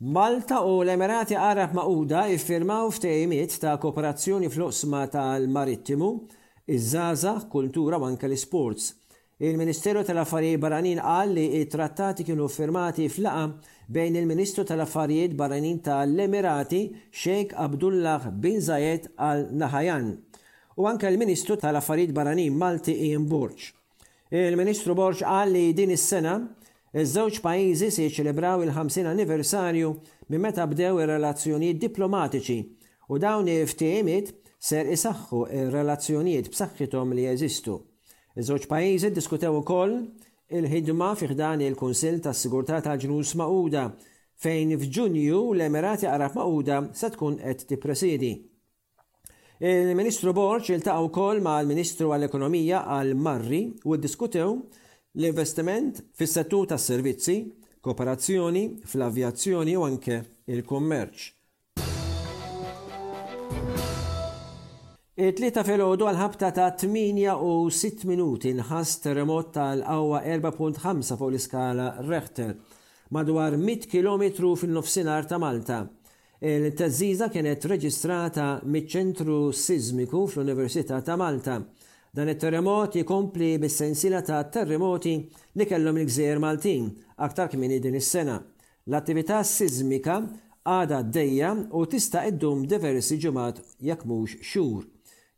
Malta u l-Emirati Għarab Magħquda iffirmaw ftehimiet ta' kooperazzjoni fl-oqsma tal-marittimu, iż-żgħażagħ, kultura u anke l-isports. Il-Ministeru tal-Affarijiet Barranin qal li t-trattati kienu ffirmati f'laqgħa bejn il-Ministru tal-Affarijiet Barranin tal-Emirati Sheikh Abdullah bin Zayed Al Nahyan u anke l-Ministru tal-Affarijiet Barranin Malti Ian Borg. Il-Ministru Borg qal li din is-sena, iż-żewġ pajjiżi se jiċċelebraw il-50 anniversarju minn meta bdew ir-relazzjonijiet diplomatiċi u dawn il-ftehimiet ser isaħħu r-relazzjonijiet b'saħħithom li jeżistu. Iż-żewġ pajjiżi ddiskutew ukoll il-ħidma fi ħdan il-Kunsill tas-Sigurtà tal-Ġnus Magħquda fejn f'Ġunju l-Emirati Għarab Magħquda se tkun qed tippresiedi. Il-Ministru Borg iltaqa' wkoll mal-Ministru għall-Ekonomija Al Marri u ddiskutew l-investiment fis-settur tas-servizzi, kooperazzjoni fl-avjazzjoni u anke l-kummerċ. It-Tlieta filgħodu għall-ħabta ta' 8:06 minuti nħass terremot tal-qawwa 4.5 fuq l-iskala Rechter madwar mitt kilometru fin-nofsinhar ta' Malta. Il-theżżiża kienet reġistrata miċ-Ċentru Siżmiku fl-Università ta' Malta. Dan it-terremot jkompli bis-sensiela ta' terremoti li kellhom il-gżejjer Maltin aktar kmieni din is-sena. L-attività siżmika għadha għaddejja u tista' ddum diversi ġimgħat jekk mhux xhur.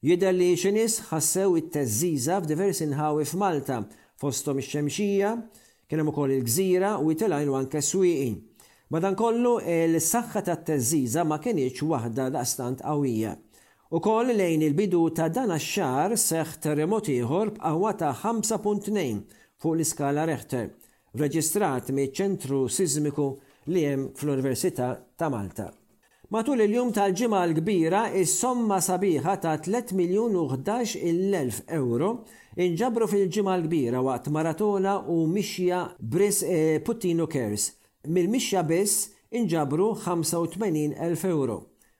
Jidher li xi nies ħassew it-theżżiża f'diversi nħawi f'Malta, fosthom ix-Xemxija, Kien hemm ukoll il-gżira u jtel għajnu anke s-swieqi. Madankollu, il-saħħa tat-theżżiża ma kinitx waħda daqstant qawwija. Ukoll lejn il-bidu ta' dan ax-xahar seħħ terremot ieħor b'qawwa ta' 5.2 fuq l-iskala Rechter, reġistrat miċ-Ċentru Siżmiku li hemm fl-Università ta' Malta. Matul il-jum tal-Ġimgħa l-Kbira, is-somma sabiħa ta' tliet miljun u ħdax il-elf ewro inġabru fil-Ġimgħa l-Kbira waqt maratona u mixja b'risq Puttinu Cares. Mill-mixja biss inġabru ħamsa u tmenin elf ewro.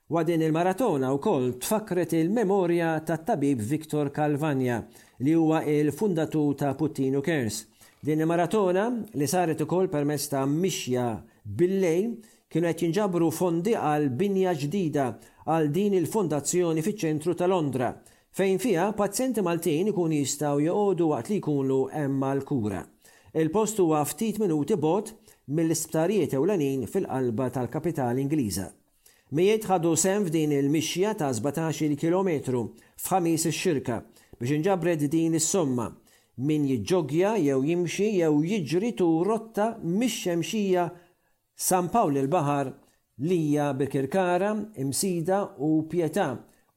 Waqt din il-maratona wkoll tfakkret il-memorja tat-tabib Victor Calvagna li huwa l-fundatur ta' Puttinu Cares. Din il-maratona, li saret ukoll permezz ta' mixja bil-lejl, Kienu qed jinġabru fondi għal binja ġdida għal din il-fondazzjoni fiċ-ċentru ta' Londra, fejn fiha pazjenti Maltin ikunu jistgħu joqogħdu waqt li jkunu hemm mal-kura. Il-post huwa ftit minuti bogħod mill-isptarijiet ewlenin fil-qalba tal-kapitali Ingliża. Mijiet ħadu sehem f'din il-mixja ta' sbatax-il kilometru f'Ħamis ix-Xirka biex inġabret din is-somma. Min jiġġoggja jew jimxi jew jiġri tur rotta mix-xemxija San Pawl il-Baħar, Lija Bikirkara, Imsida u Pietà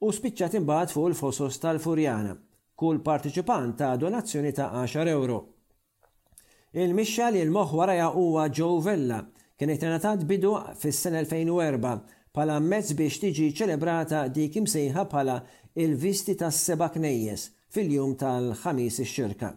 u spiċċat imbagħad fuq il-Fosos tal-Furjana. Kull parteċipant ta donazzjoni ta' għaxar ewro. Il-mixja li l-moħħ warajha huwa Joe Vella kienet ingħatat bidu fis-sena 2004 bħala mezz biex tiġi ċelebrata dik imsejħa bħala il-Visti tas-Seba' Knejjes fil-jum tal-Ħamis ix-Xirka.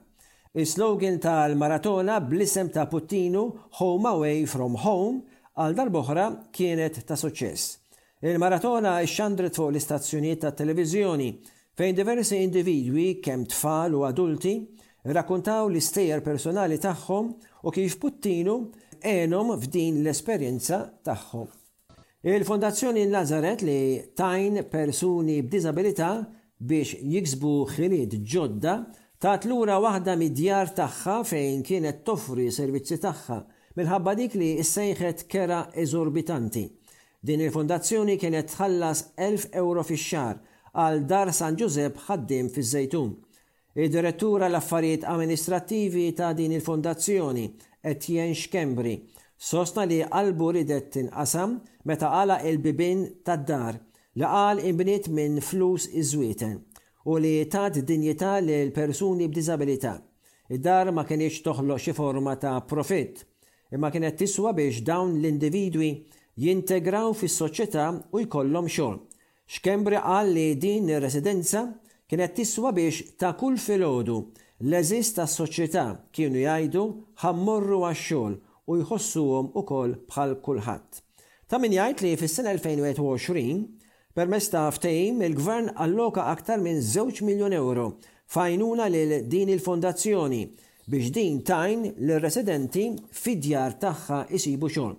Is-slogan tal-maratona bl-isem ta' Puttinu Home Away From Home għal darb'oħra kienet ta' suċċess. Il-maratona xxandret fuq l-istazzjonijiet tat-televiżjoni, fejn diversi individwi, kemm tfal u adulti, rrakkuntaw l-istejjer personali tagħhom u kif Puttinu għenhom f'din l-esperjenza tagħhom. Il-Fondazzjoni Lazaret li tgħin persuni b'diżabilità biex jiksbu ħiliet ġodda tat lura waħda mid-djar tagħha fejn kienet toffri servizzi tagħha minħabba dik li ssejħet kera eżorbitanti. Din il-fondazzjoni kienet tħallas elf ewro fix-xahar għal Dar San Ġużepp Ħaddiem fiż-Żejtun. Id-Direttur għall-Affarijiet Amministrattivi ta' din il-Fondazzjoni, Etienne Schembri, sostna li qalbu ridet tinqasam meta għalaq il-bibien tad-dar, li qal inbniet minn flus iż-żwieten, u li tat dinjità lil persuni b'diżabilità. Id-dar ma kinitx toħloq xi forma ta' profitt, imma kienet tiswa biex dawn l-individwi jintegraw fis-soċjetà u jkollhom xogħol, Schembri qal li din ir-residenza kienet tiswa biex ta' kull filgħodu l-għeżież tas-soċjetà kienu jgħidu ħa mmorru għax-xogħol u jħossuhom ukoll bħal kulħadd. Ta' min jgħid li fis-sena 2021, permezz ta' ftehim il-Gvern alloka aktar minn żewġ miljun ewro f'għajnuna lil din il-fondazzjoni biex din tgħin lir-residenti fid-djar tagħha jsibu xogħol.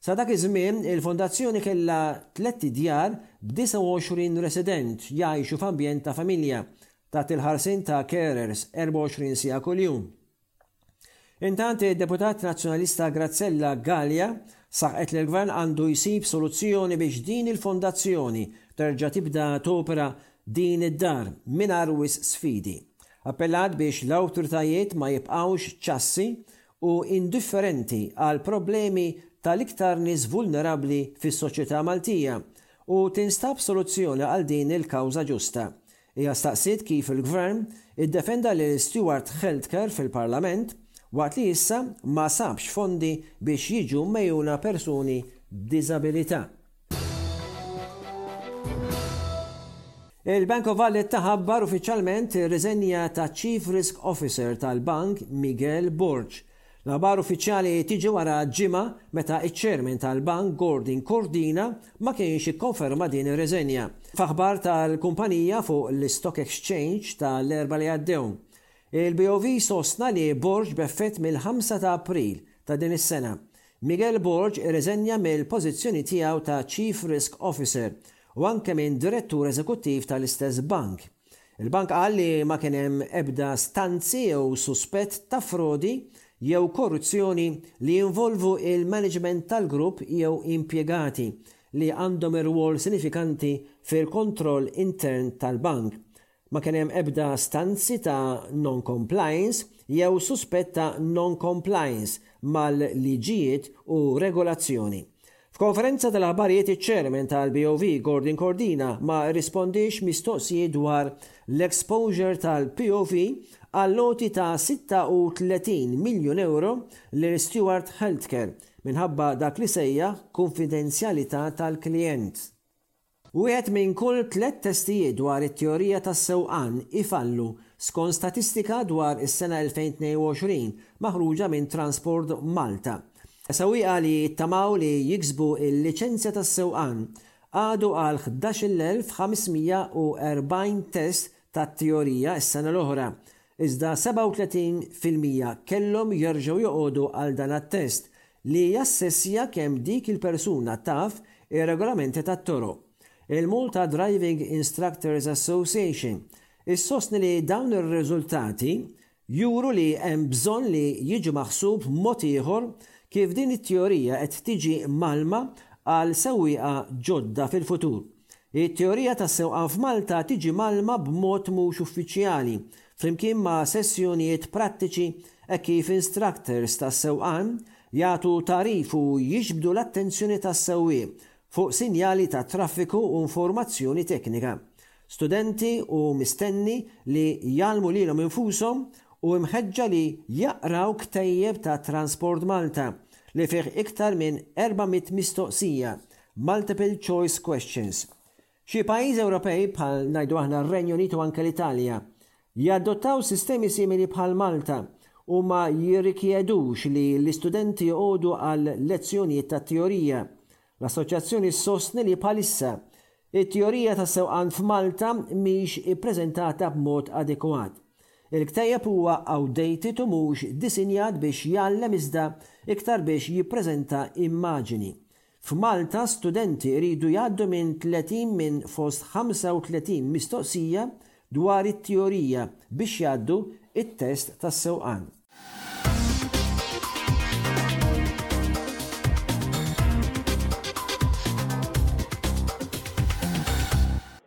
Sa dak iż-żmien, il-Fondazzjoni kellha tlett idjar b'29 resident jgħixu f'ambjent ta' familja, taħt il-ħarsien ta' carers 24 siegħa kuljum. Intant, id-Deputat Nazzjonalista Grazzella Galea saħqet li l-Gvern għandu jsib soluzzjoni biex din il-Fondazzjoni terġa' tibda topera din id-dar mingħajr wisq sfidi. Appellat biex l-awtoritajiet ma jibqgħux ċassi u indifferenti għall-problemi tal-iktar nies vulnerabbli fis-soċjetà Maltija u tinstab soluzzjoni għal din il-kawża ġusta. Hija staqsiet kif il-Gvern iddefenda lil Stuart Healthcare fil-Parlament waqt li issa ma sabx fondi biex jiġu mgħejuna persuni b'diżabilità. Il-Bank of Valletta ħabbar uffiċjalment ir-riżenja ta' Chief Risk Officer tal-bank Miguel Borg. L-aħbar uffiċjali tiġi wara ġimgħa meta ċ-Chairman tal-bank Gordon Cordina ma kienx ikkonferma din ir-riżenja f'aħbar tal-kumpanija fuq l-Stock Exchange tal-Erbgħa li għaddew. Il-BOV sostna li Borg b'effett mill-5 ta' April ta' din is-sena Miguel Borg irriżenja mill-pożizzjoni tiegħu ta' Chief Risk Officer u anke minn Direttur Eżekuttiv tal-istess bank. Il-bank qal li ma kien hemm ebda stanzi jew suspett ta' frodi jew korruzzjoni li jinvolvu l-maniġment tal-grupp jew impjegati li għandhom irwol sinifikanti fil-kontroll intern tal-bank, Ma kien hemm ebda stanzi ta' non-compliance jew suspett ta' non-compliance mal-liġijiet u regolazzjoni. F'konferenza tal-aħbarijiet iċ-Chairman tal-BOV Gordon Cordina ma rrispondiex mistoqsijiet dwar l-exposure tal-POV għall-għoti ta' 36 miljun ewro lil Steward Healthcare minħabba dak li sejjaħ kunfidenzjalità tal-klijent. Wieħed minn kull tliet testijiet dwar it-teorija tas-sewqan ifallu, skont statistika dwar is-sena 2022 maħruġa minn Transport Malta. Sewwieqa li jittamaw li jiksbu l-liċenzja tas-sewqan qagħdu għal 11,540 test tat-teorija s-sena l-oħra, iżda 37 fil-mija kellhom jerġgħu joqogħdu għal dan għat-test li jassessja kemm dik il-persuna taf ir-regolamenti tat-toroq. Il-Malta Driving Instructors Association issostni li dawn ir-riżultati juru li hemm bżonn li jiġi maħsub mod ieħor kif din it-teorija qed tiġi mgħallma għal sewwieqa ġodda fil-futur. It-teorija tas-sewqan f'Malta tiġi mgħallma b'mod mhux uffiċjali, flimkien ma' sessjonijiet prattiċi hekk kif instructors tas-sewqan jagħtu tagħrif u jiġbdu l-attenzjoni tas-sewwieq fuq sinjali tat-traffiku u informazzjoni teknika. Studenti hu mistenni li jgħallmu lilhom infushom u mħeġġa li jaqraw ktejjeb ta' Transport Malta li fih iktar minn 400 mistoqsija Multiple choice questions. Xi pajjiżi Ewropej, bħal, ngħidu aħna, r-Renju Unit u anke l-Italja, jadottaw sistemi simili bħal Malta u ma jirrikjedux li l-istudenti joqogħdu għal lezzjonijiet tat-teorija. L-Assoċjazzjoni ssostni li bħalissa, it-teorija tas-sewqan f'Malta mhix ippreżentata b'mod adekwat. Il-ktejjeb huwa outdated u mhux disinjat biex jgħallem iżda iktar biex jippreżenta immaġini. F'Malta studenti jridu jgħaddu minn 30 minn fost 35 mistoqsija dwar it-teorija biex jgħaddu t-test tas-sewqan.